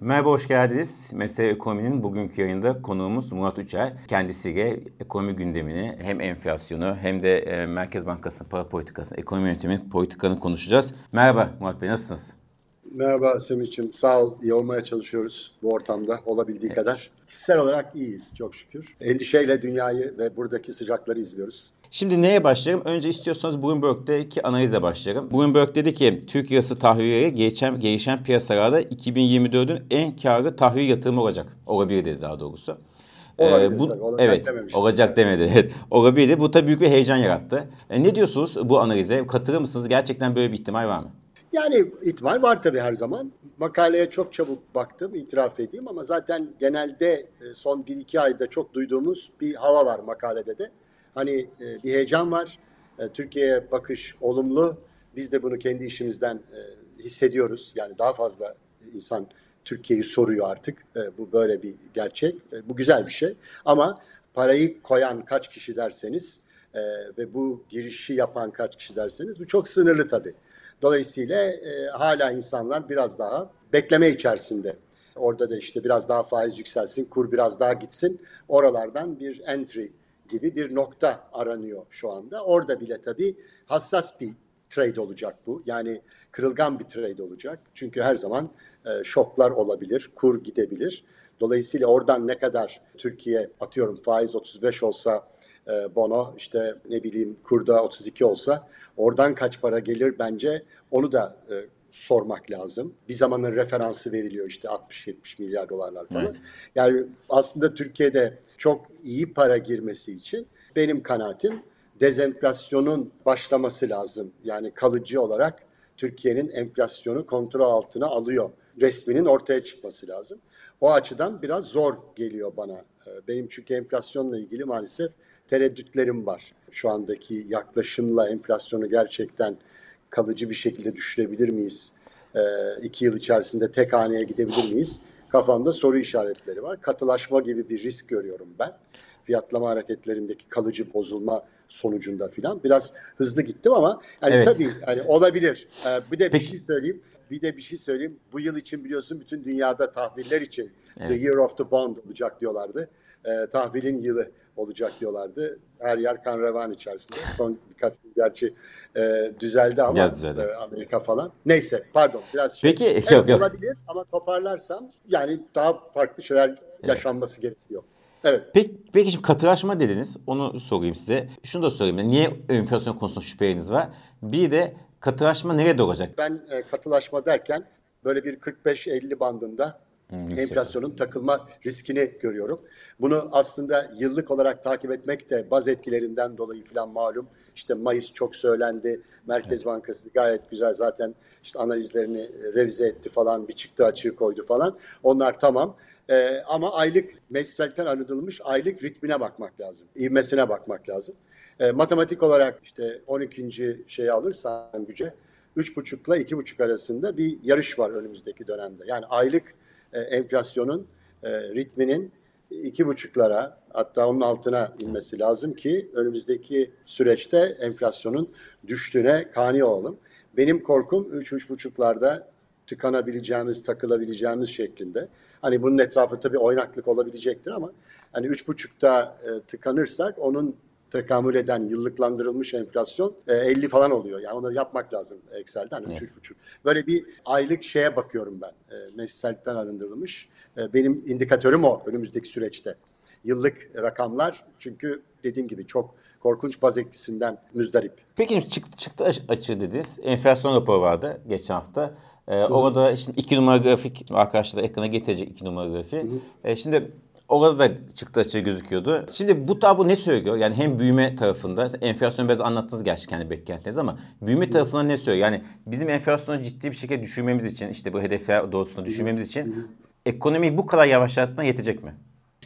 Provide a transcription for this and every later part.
Merhaba, hoş geldiniz. Mesele Ekonomi'nin bugünkü yayında konuğumuz Murat Uçer. Kendisiyle ekonomi gündemini hem enflasyonu hem de e, Merkez Bankası'nın para politikasını, ekonomi yönetiminin politikanı konuşacağız. Merhaba Murat Bey, nasılsınız? Merhaba Semih'ciğim. Sağ ol. İyi olmaya çalışıyoruz bu ortamda olabildiği kadar. Kişisel olarak iyiyiz çok şükür. Endişeyle dünyayı ve buradaki sıcakları izliyoruz. Şimdi neye başlayalım? Önce istiyorsanız Bloomberg'deki analizle başlayalım. Bloomberg dedi ki Türk lirası tahviliyle gelişen, gelişen piyasalarda 2024'ün en karlı tahvil yatırımı olacak. Olabilir dedi daha doğrusu. Olabilir, ee, bu, tabii, olacak evet, dememiştim. olacak demedi. Evet, olabilirdi. Bu tabii büyük bir heyecan yarattı. E, ne diyorsunuz bu analize? Katılır mısınız? Gerçekten böyle bir ihtimal var mı? Yani ihtimal var tabii her zaman. Makaleye çok çabuk baktım, itiraf edeyim ama zaten genelde e, son 1-2 ayda çok duyduğumuz bir hava var makalede de. Hani e, bir heyecan var. E, Türkiye'ye bakış olumlu. Biz de bunu kendi işimizden hissediyoruz. Yani daha fazla insan Türkiye'yi soruyor artık. Bu böyle bir gerçek. Bu güzel bir şey. Ama parayı koyan kaç kişi derseniz ve bu girişi yapan kaç kişi derseniz bu çok sınırlı tabii. Dolayısıyla e, hala insanlar biraz daha bekleme içerisinde. Orada da işte biraz daha faiz yükselsin, kur biraz daha gitsin. Oralardan bir entry gibi bir nokta aranıyor şu anda. Orada bile tabii hassas bir trade olacak bu. Yani kırılgan bir trade olacak. Çünkü her zaman e, şoklar olabilir, kur gidebilir. Dolayısıyla oradan ne kadar Türkiye atıyorum faiz 35 olsa bono işte ne bileyim kurda 32 olsa oradan kaç para gelir bence onu da e, sormak lazım. Bir zamanın referansı veriliyor işte 60-70 milyar dolarlar falan. Evet. Yani aslında Türkiye'de çok iyi para girmesi için benim kanaatim dezenflasyonun başlaması lazım. Yani kalıcı olarak Türkiye'nin enflasyonu kontrol altına alıyor. Resminin ortaya çıkması lazım. O açıdan biraz zor geliyor bana. E, benim çünkü enflasyonla ilgili maalesef tereddütlerim var. Şu andaki yaklaşımla enflasyonu gerçekten kalıcı bir şekilde düşürebilir miyiz? E, iki yıl içerisinde tek haneye gidebilir miyiz? Kafamda soru işaretleri var. Katılaşma gibi bir risk görüyorum ben. Fiyatlama hareketlerindeki kalıcı bozulma sonucunda filan. Biraz hızlı gittim ama yani evet. tabii yani olabilir. Ee, bir de Peki. bir şey söyleyeyim. Bir de bir şey söyleyeyim. Bu yıl için biliyorsun bütün dünyada tahviller için evet. The Year of the Bond olacak diyorlardı. Ee, tahvilin yılı olacak diyorlardı. Her yer kan revan içerisinde. Son birkaç gün gerçi e, düzeldi ama E, Amerika falan. Neyse pardon biraz şey. Peki evet, yok, yok. olabilir ama toparlarsam yani daha farklı şeyler yaşanması evet. gerekiyor. Evet. Peki, peki şimdi katılaşma dediniz. Onu sorayım size. Şunu da sorayım. Niye enflasyon konusunda şüpheniz var? Bir de katılaşma nerede olacak? Ben e, katılaşma derken böyle bir 45-50 bandında Hmm, enflasyonun takılma riskini görüyorum. Bunu aslında yıllık olarak takip etmek de baz etkilerinden dolayı falan malum. İşte Mayıs çok söylendi. Merkez evet. Bankası gayet güzel zaten işte analizlerini e, revize etti falan bir çıktı açığı koydu falan. Onlar tamam. Ee, ama aylık mevsimsellikten arındırılmış aylık ritmine bakmak lazım. İvmesine bakmak lazım. Ee, matematik olarak işte 12. şeyi alırsan güce 3,5 ile 2,5 arasında bir yarış var önümüzdeki dönemde. Yani aylık e, enflasyonun e, ritminin iki buçuklara hatta onun altına inmesi lazım ki önümüzdeki süreçte enflasyonun düştüğüne kani olalım. Benim korkum üç üç buçuklarda tıkanabileceğimiz, takılabileceğimiz şeklinde. Hani bunun etrafı tabii oynaklık olabilecektir ama hani üç buçukta e, tıkanırsak onun tekamül eden yıllıklandırılmış enflasyon 50 e, falan oluyor. Yani onları yapmak lazım Excel'den evet. 3,5. Böyle bir aylık şeye bakıyorum ben. E, mevsimsellikten arındırılmış. E, benim indikatörüm o önümüzdeki süreçte. Yıllık rakamlar çünkü dediğim gibi çok korkunç baz etkisinden müzdarip. Peki çıktı, çıktı açığı dediniz. Enflasyon raporu vardı geçen hafta. Ee, orada şimdi iki numara grafik arkadaşlar ekrana getirecek iki numara grafiği. Ee, şimdi Orada da çıktı açığı gözüküyordu. Şimdi bu tablo ne söylüyor? Yani hem büyüme tarafında, enflasyonu biraz anlattınız gerçi kendi beklentiniz ama büyüme tarafından ne söylüyor? Yani bizim enflasyonu ciddi bir şekilde düşürmemiz için, işte bu hedefler doğrultusunda düşürmemiz için ekonomiyi bu kadar yavaşlatma yetecek mi?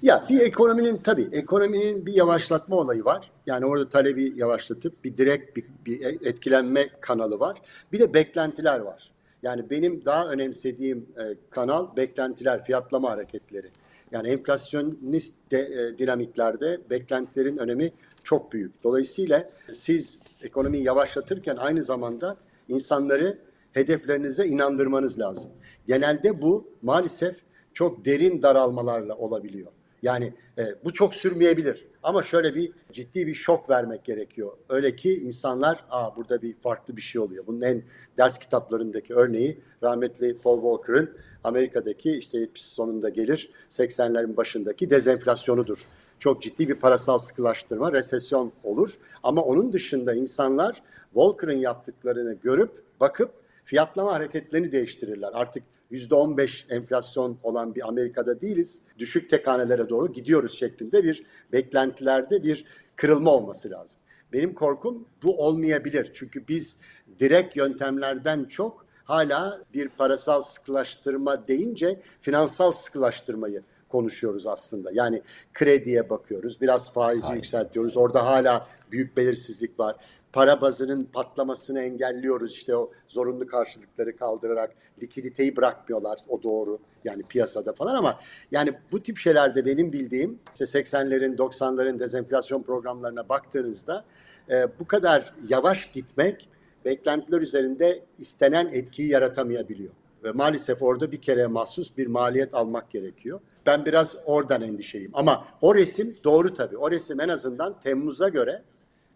Ya bir ekonominin tabii ekonominin bir yavaşlatma olayı var. Yani orada talebi yavaşlatıp bir direkt bir, bir etkilenme kanalı var. Bir de beklentiler var. Yani benim daha önemsediğim e, kanal beklentiler, fiyatlama hareketleri. Yani enflasyonist de, e, dinamiklerde beklentilerin önemi çok büyük. Dolayısıyla siz ekonomiyi yavaşlatırken aynı zamanda insanları hedeflerinize inandırmanız lazım. genelde bu maalesef çok derin daralmalarla olabiliyor. Yani e, bu çok sürmeyebilir. Ama şöyle bir ciddi bir şok vermek gerekiyor. Öyle ki insanlar Aa, burada bir farklı bir şey oluyor. Bunun en ders kitaplarındaki örneği rahmetli Paul Walker'ın Amerika'daki işte sonunda gelir 80'lerin başındaki dezenflasyonudur. Çok ciddi bir parasal sıkılaştırma, resesyon olur. Ama onun dışında insanlar Walker'ın yaptıklarını görüp bakıp fiyatlama hareketlerini değiştirirler. Artık %15 enflasyon olan bir Amerika'da değiliz. Düşük tek hanelere doğru gidiyoruz şeklinde bir beklentilerde bir kırılma olması lazım. Benim korkum bu olmayabilir. Çünkü biz direkt yöntemlerden çok hala bir parasal sıkılaştırma deyince finansal sıkılaştırmayı konuşuyoruz aslında. Yani krediye bakıyoruz, biraz faizi Hayır. yükseltiyoruz. Orada hala büyük belirsizlik var para bazının patlamasını engelliyoruz işte o zorunlu karşılıkları kaldırarak likiditeyi bırakmıyorlar o doğru yani piyasada falan ama yani bu tip şeylerde benim bildiğim işte 80'lerin 90'ların dezenflasyon programlarına baktığınızda e, bu kadar yavaş gitmek beklentiler üzerinde istenen etkiyi yaratamayabiliyor. Ve maalesef orada bir kere mahsus bir maliyet almak gerekiyor. Ben biraz oradan endişeliyim. Ama o resim doğru tabii. O resim en azından Temmuz'a göre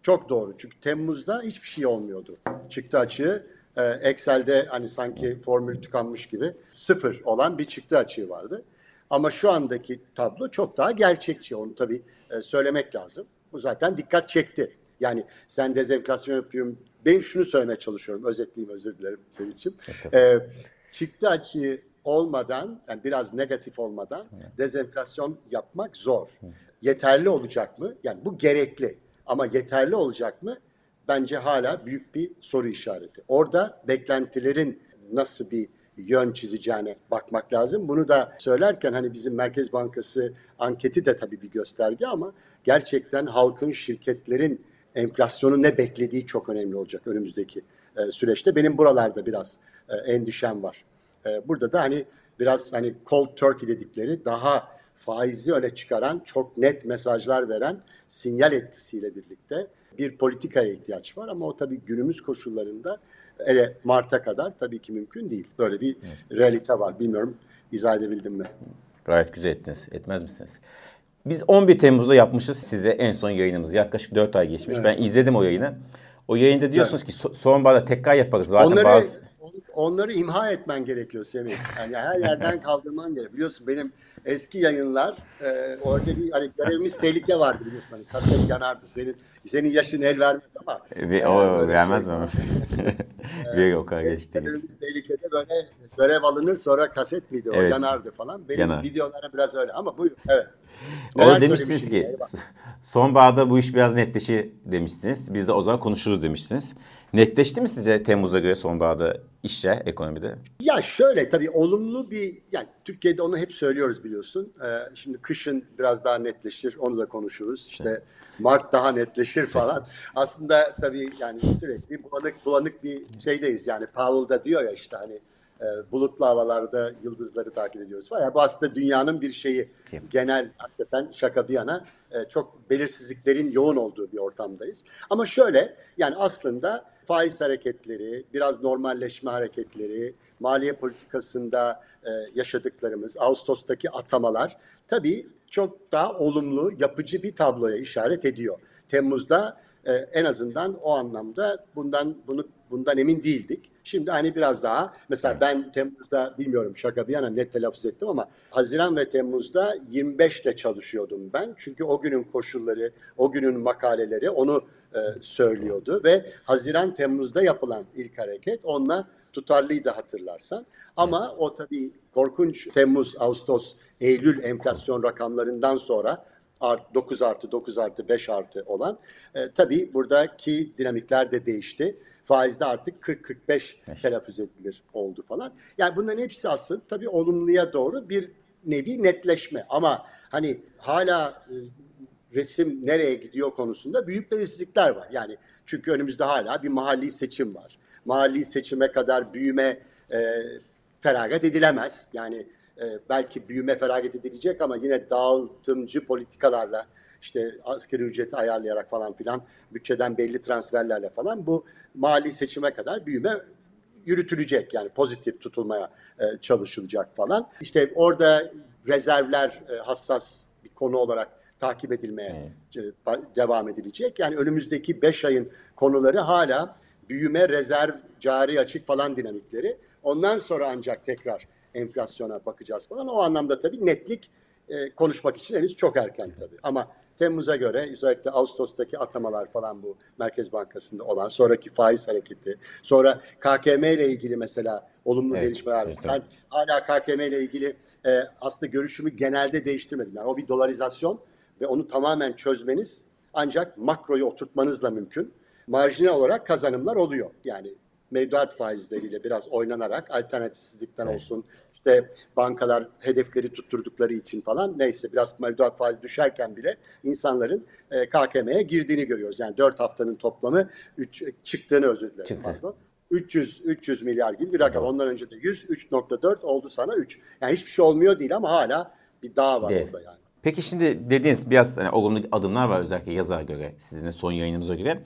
çok doğru. Çünkü Temmuz'da hiçbir şey olmuyordu. Çıktı açığı e, Excel'de hani sanki formül tıkanmış gibi sıfır olan bir çıktı açığı vardı. Ama şu andaki tablo çok daha gerçekçi. Onu tabii e, söylemek lazım. Bu zaten dikkat çekti. Yani sen dezenflasyon yapıyorum. Ben şunu söylemeye çalışıyorum. Özetleyeyim özür dilerim Sevinç'im. E, çıktı açığı olmadan, yani biraz negatif olmadan dezenflasyon yapmak zor. Yeterli olacak mı? Yani bu gerekli. Ama yeterli olacak mı? Bence hala büyük bir soru işareti. Orada beklentilerin nasıl bir yön çizeceğine bakmak lazım. Bunu da söylerken hani bizim Merkez Bankası anketi de tabii bir gösterge ama gerçekten halkın, şirketlerin enflasyonu ne beklediği çok önemli olacak önümüzdeki e, süreçte. Benim buralarda biraz e, endişem var. E, burada da hani biraz hani cold turkey dedikleri daha faizi öne çıkaran, çok net mesajlar veren sinyal etkisiyle birlikte bir politikaya ihtiyaç var ama o tabii günümüz koşullarında ele Mart'a kadar tabii ki mümkün değil. Böyle bir evet. realite var. Bilmiyorum izah edebildim mi? Gayet güzel ettiniz. Etmez misiniz? Biz 11 Temmuz'da yapmışız size en son yayınımızı. Yaklaşık 4 ay geçmiş. Evet. Ben izledim o yayını. O yayında diyorsunuz evet. ki so sonbaharda tekrar yaparız. Zaten onları, bazı... onları imha etmen gerekiyor Semih. Yani her yerden kaldırman gerekiyor. Biliyorsun benim eski yayınlar e, orada bir hani görevimiz tehlike vardı biliyorsun. Hani kaset yanardı. Senin senin yaşın el vermez ama. Ve, e, o vermez şey, ama. bir o kadar geç Görevimiz tehlikede böyle görev alınır sonra kaset miydi o evet. yanardı falan. Benim Yanar. videolara biraz öyle ama buyurun evet. O demişsiniz ki sonbaharda bu iş biraz netleşir demişsiniz. Biz de o zaman konuşuruz demişsiniz. Netleşti mi sizce Temmuz'a göre sonbaharda işe, ekonomide? Ya şöyle tabii olumlu bir, yani Türkiye'de onu hep söylüyoruz biliyorsun. Ee, şimdi kışın biraz daha netleşir, onu da konuşuruz. İşte Mart daha netleşir falan. Aslında tabii yani sürekli bulanık bulanık bir şeydeyiz. Yani Powell da diyor ya işte hani bulutlu havalarda yıldızları takip ediyoruz falan. Yani bu aslında dünyanın bir şeyi. Genel hakikaten şaka bir yana e, çok belirsizliklerin yoğun olduğu bir ortamdayız. Ama şöyle yani aslında faiz hareketleri, biraz normalleşme hareketleri, maliye politikasında e, yaşadıklarımız, Ağustos'taki atamalar tabii çok daha olumlu, yapıcı bir tabloya işaret ediyor. Temmuz'da e, en azından o anlamda bundan bunu bundan emin değildik. Şimdi hani biraz daha mesela ben Temmuz'da bilmiyorum şaka bir yana net telaffuz ettim ama Haziran ve Temmuz'da 25 ile çalışıyordum ben. Çünkü o günün koşulları, o günün makaleleri onu e, söylüyordu ve Haziran Temmuz'da yapılan ilk hareket onunla tutarlıydı hatırlarsan. Ama o tabii korkunç Temmuz, Ağustos, Eylül enflasyon rakamlarından sonra 9 artı 9 artı 5 artı olan e, tabii buradaki dinamikler de değişti. Faizde artık 40-45 telaffuz edilir oldu falan. Yani bunların hepsi aslında tabii olumluya doğru bir nevi netleşme. Ama hani hala e, resim nereye gidiyor konusunda büyük belirsizlikler var. Yani çünkü önümüzde hala bir mahalli seçim var. Mahalli seçime kadar büyüme e, feragat edilemez. Yani e, belki büyüme feragat edilecek ama yine dağıtımcı politikalarla işte asgari ücreti ayarlayarak falan filan bütçeden belli transferlerle falan bu mali seçime kadar büyüme yürütülecek yani pozitif tutulmaya e, çalışılacak falan. İşte orada rezervler e, hassas bir konu olarak takip edilmeye evet. devam edilecek. Yani önümüzdeki 5 ayın konuları hala büyüme, rezerv, cari açık falan dinamikleri. Ondan sonra ancak tekrar enflasyona bakacağız falan. O anlamda tabii netlik e, konuşmak için henüz çok erken tabii. Ama Temmuz'a göre özellikle Ağustos'taki atamalar falan bu Merkez Bankası'nda olan sonraki faiz hareketi, sonra KKM ile ilgili mesela olumlu evet, gelişmeler. Evet, ben hala KKM ile ilgili e, aslında görüşümü genelde değiştirmedim. Yani o bir dolarizasyon ve onu tamamen çözmeniz ancak makroyu oturtmanızla mümkün. Marjinal olarak kazanımlar oluyor. Yani mevduat faizleriyle biraz oynanarak alternatifsizlikten evet. olsun, işte bankalar hedefleri tutturdukları için falan neyse biraz mevduat faizi düşerken bile insanların e, KKM'ye girdiğini görüyoruz. Yani 4 haftanın toplamı 3 çıktığını özür dilerim Çıktı. pardon. 300 300 milyar gibi bir rakam. Ondan önce de 100 3.4 oldu sana 3. Yani hiçbir şey olmuyor değil ama hala bir dağ var Değil. orada yani. Peki şimdi dediğiniz biraz hani, olumlu adımlar var özellikle yaza göre, sizin son yayınımıza göre.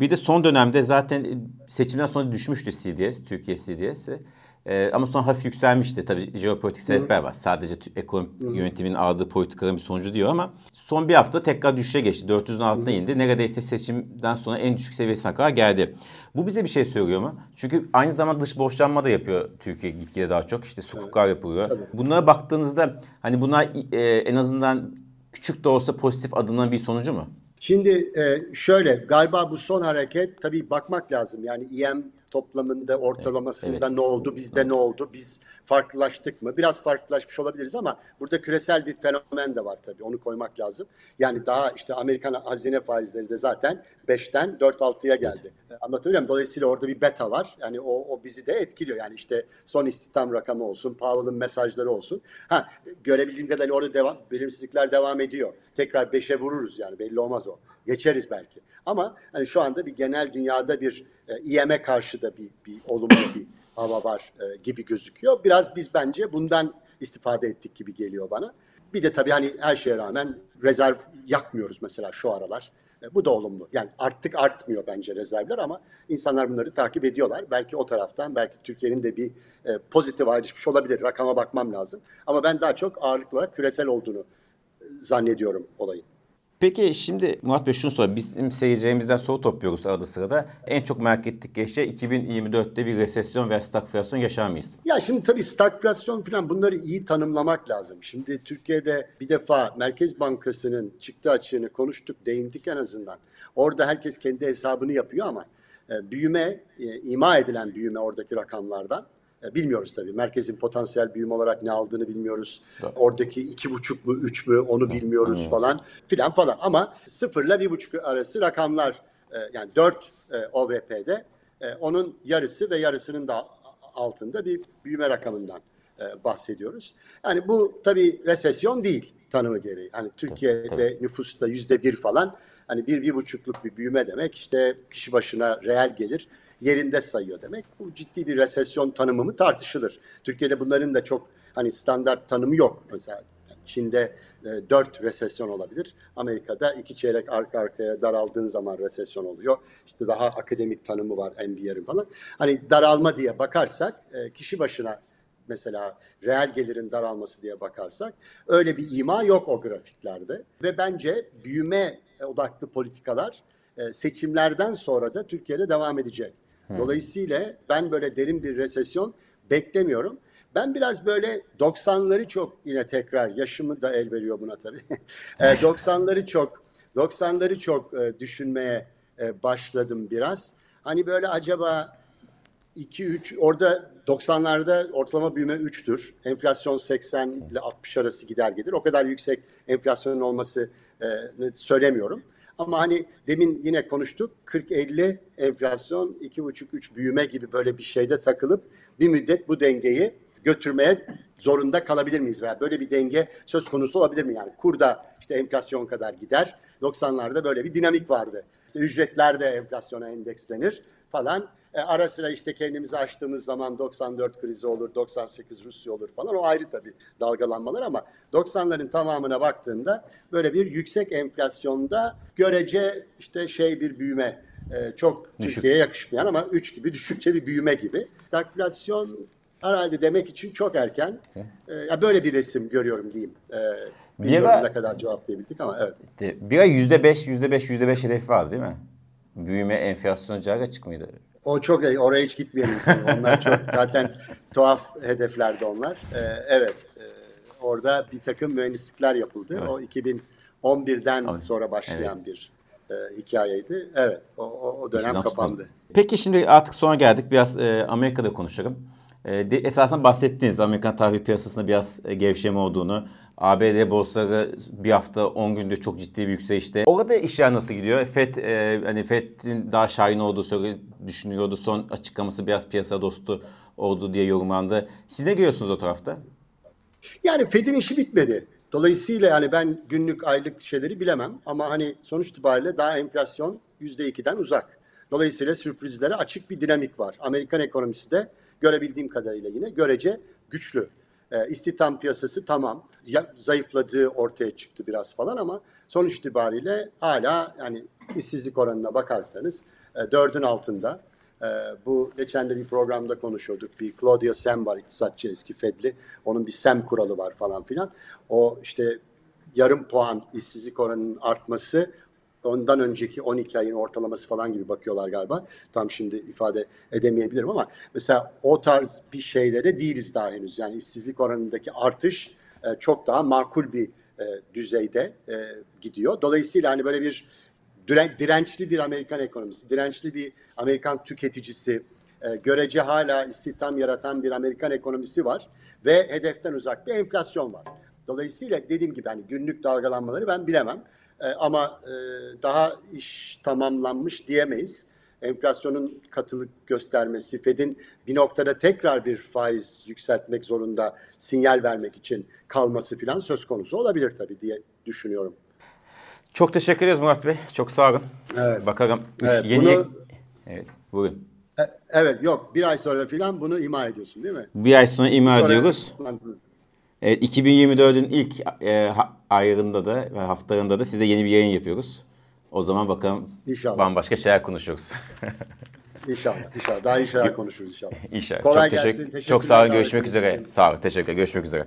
Bir de son dönemde zaten seçimden sonra düşmüştü CDS, Türkiye CDS'i. Ee, ama sonra hafif yükselmişti. Tabii jeopolitik sebepler var. Sadece ekonomi yönetiminin aldığı politikaların bir sonucu diyor ama son bir hafta tekrar düşüşe geçti. 400'ün altına indi. Neredeyse seçimden sonra en düşük seviyesine kadar geldi. Bu bize bir şey söylüyor mu? Çünkü aynı zamanda dış borçlanma da yapıyor Türkiye gitgide daha çok. İşte sukuklar yapılıyor. Tabii. Bunlara baktığınızda hani bunlar e, en azından küçük de olsa pozitif adımların bir sonucu mu? Şimdi e, şöyle galiba bu son hareket tabii bakmak lazım. Yani IM toplamında ortalamasında evet. ne oldu, bizde evet. ne oldu, biz farklılaştık mı? Biraz farklılaşmış olabiliriz ama burada küresel bir fenomen de var tabii onu koymak lazım. Yani daha işte Amerikan hazine faizleri de zaten 5'ten 4-6'ya geldi. Evet. Anlatabiliyor muyum? Dolayısıyla orada bir beta var. Yani o, o bizi de etkiliyor. Yani işte son istihdam rakamı olsun, Powell'ın mesajları olsun. Ha görebildiğim kadarıyla orada devam, bilimsizlikler devam ediyor. Tekrar 5'e vururuz yani belli olmaz o. Geçeriz belki. Ama hani şu anda bir genel dünyada bir e, IM'e karşı da bir, bir olumlu bir hava var e, gibi gözüküyor. Biraz biz bence bundan istifade ettik gibi geliyor bana. Bir de tabii hani her şeye rağmen rezerv yakmıyoruz mesela şu aralar. E, bu da olumlu. Yani arttık artmıyor bence rezervler ama insanlar bunları takip ediyorlar. Belki o taraftan belki Türkiye'nin de bir e, pozitif ayrışmış olabilir. Rakama bakmam lazım. Ama ben daha çok ağırlıkla küresel olduğunu e, zannediyorum olayın. Peki şimdi Murat Bey şunu sor. Bizim seyircilerimizden soru topluyoruz arada sırada. En çok merak ettik şey 2024'te bir resesyon ve stagflasyon yaşar mıyız? Ya şimdi tabii stagflasyon falan bunları iyi tanımlamak lazım. Şimdi Türkiye'de bir defa Merkez Bankası'nın çıktı açığını konuştuk, değindik en azından. Orada herkes kendi hesabını yapıyor ama e, büyüme, e, ima edilen büyüme oradaki rakamlardan bilmiyoruz tabii. Merkezin potansiyel büyüme olarak ne aldığını bilmiyoruz. Evet. Oradaki iki buçuk mu, üç mü onu bilmiyoruz evet. falan filan falan. Ama sıfırla bir buçuk arası rakamlar e, yani dört e, OVP'de onun yarısı ve yarısının da altında bir büyüme rakamından bahsediyoruz. Yani bu tabii resesyon değil tanımı gereği. Hani Türkiye'de nüfusta yüzde bir falan hani bir, bir buçukluk bir büyüme demek işte kişi başına reel gelir yerinde sayıyor demek. Bu ciddi bir resesyon tanımı mı tartışılır. Türkiye'de bunların da çok hani standart tanımı yok. Mesela Çin'de e, 4 resesyon olabilir. Amerika'da iki çeyrek arka arkaya daraldığın zaman resesyon oluyor. İşte daha akademik tanımı var NBR'in falan. Hani daralma diye bakarsak e, kişi başına mesela reel gelirin daralması diye bakarsak öyle bir ima yok o grafiklerde. Ve bence büyüme odaklı politikalar e, seçimlerden sonra da Türkiye'de devam edecek. Dolayısıyla ben böyle derin bir resesyon beklemiyorum. Ben biraz böyle 90'ları çok yine tekrar yaşımı da el veriyor buna tabii. 90'ları çok 90'ları çok e, düşünmeye e, başladım biraz. Hani böyle acaba 2 3 orada 90'larda ortalama büyüme 3'tür. Enflasyon 80 ile 60 arası gider gelir. O kadar yüksek enflasyonun olması e, söylemiyorum. Ama hani demin yine konuştuk 40-50 enflasyon 2,5-3 büyüme gibi böyle bir şeyde takılıp bir müddet bu dengeyi götürmeye zorunda kalabilir miyiz? Veya böyle bir denge söz konusu olabilir mi? Yani kurda işte enflasyon kadar gider. 90'larda böyle bir dinamik vardı. İşte ücretler de enflasyona endekslenir falan. E, ara sıra işte kendimizi açtığımız zaman 94 krizi olur, 98 Rusya olur falan. O ayrı tabii dalgalanmalar ama 90'ların tamamına baktığında böyle bir yüksek enflasyonda görece işte şey bir büyüme e, çok Düşük. Türkiye'ye yakışmayan ama 3 gibi düşükçe bir büyüme gibi. Stagflasyon herhalde demek için çok erken. E, böyle bir resim görüyorum diyeyim. E, bilmiyorum ne kadar cevaplayabildik ama evet. Bir ay %5, %5, %5 hedefi vardı değil mi? Büyüme, enflasyon cari açık mıydı? O çok oraya hiç gitmeyelim istedim. Onlar çok zaten tuhaf hedeflerdi onlar. Ee, evet. e, orada bir takım mühendislikler yapıldı. Evet. O 2011'den Ama- sonra başlayan bir e, hikayeydi. Evet. O, o, o dönem İşten kapandı. tutmaz. Peki şimdi artık sona geldik. Biraz e, Amerika'da konuşalım. De, esasen bahsettiniz Amerikan tahvil piyasasında biraz e, gevşeme olduğunu. ABD borsaları bir hafta 10 günde çok ciddi bir yükselişte. Orada işler nasıl gidiyor? FED e, hani FED'in daha şahin olduğu söyle düşünüyordu. Son açıklaması biraz piyasa dostu oldu diye yorumlandı. Siz ne görüyorsunuz o tarafta? Yani Fed'in işi bitmedi. Dolayısıyla yani ben günlük aylık şeyleri bilemem ama hani sonuç itibariyle daha enflasyon %2'den uzak. Dolayısıyla sürprizlere açık bir dinamik var. Amerikan ekonomisi de görebildiğim kadarıyla yine görece güçlü. E, istihdam piyasası tamam zayıfladığı ortaya çıktı biraz falan ama sonuç itibariyle hala yani işsizlik oranına bakarsanız e, dördün altında. Ee, bu geçen de bir programda konuşuyorduk. Bir Claudia Sem var iktisatçı eski Fedli. Onun bir Sem kuralı var falan filan. O işte yarım puan işsizlik oranının artması ondan önceki 12 ayın ortalaması falan gibi bakıyorlar galiba. Tam şimdi ifade edemeyebilirim ama mesela o tarz bir şeylere değiliz daha henüz. Yani işsizlik oranındaki artış e, çok daha makul bir e, düzeyde e, gidiyor. Dolayısıyla hani böyle bir diren- dirençli bir Amerikan ekonomisi, dirençli bir Amerikan tüketicisi, e, görece hala istihdam yaratan bir Amerikan ekonomisi var ve hedeften uzak bir enflasyon var. Dolayısıyla dediğim gibi hani günlük dalgalanmaları ben bilemem E, ama e, daha iş tamamlanmış diyemeyiz. Enflasyonun katılık göstermesi, Fed'in bir noktada tekrar bir faiz yükseltmek zorunda sinyal vermek için kalması falan söz konusu olabilir tabii diye düşünüyorum. Çok teşekkür ederiz Murat Bey. Çok sağ olun. Evet. Bakalım. Üç Evet, yeni... bunu- Evet, buyurun. E, Evet yok bir ay sonra falan bunu ima ediyorsun değil mi? Bir ay sonra ima Sonra- ediyoruz. Evet, 2024'ün ilk e, ayında da ve haftalarında da size yeni bir yayın yapıyoruz. O zaman bakalım İnşallah. bambaşka şeyler konuşuyoruz. İnşallah. İnşallah. Daha iyi şeyler konuşuruz inşallah. İnşallah. Kolay çok gelsin. çok sağ olun. Görüşmek üzere. için. Sağ olun. Teşekkür. Görüşmek üzere.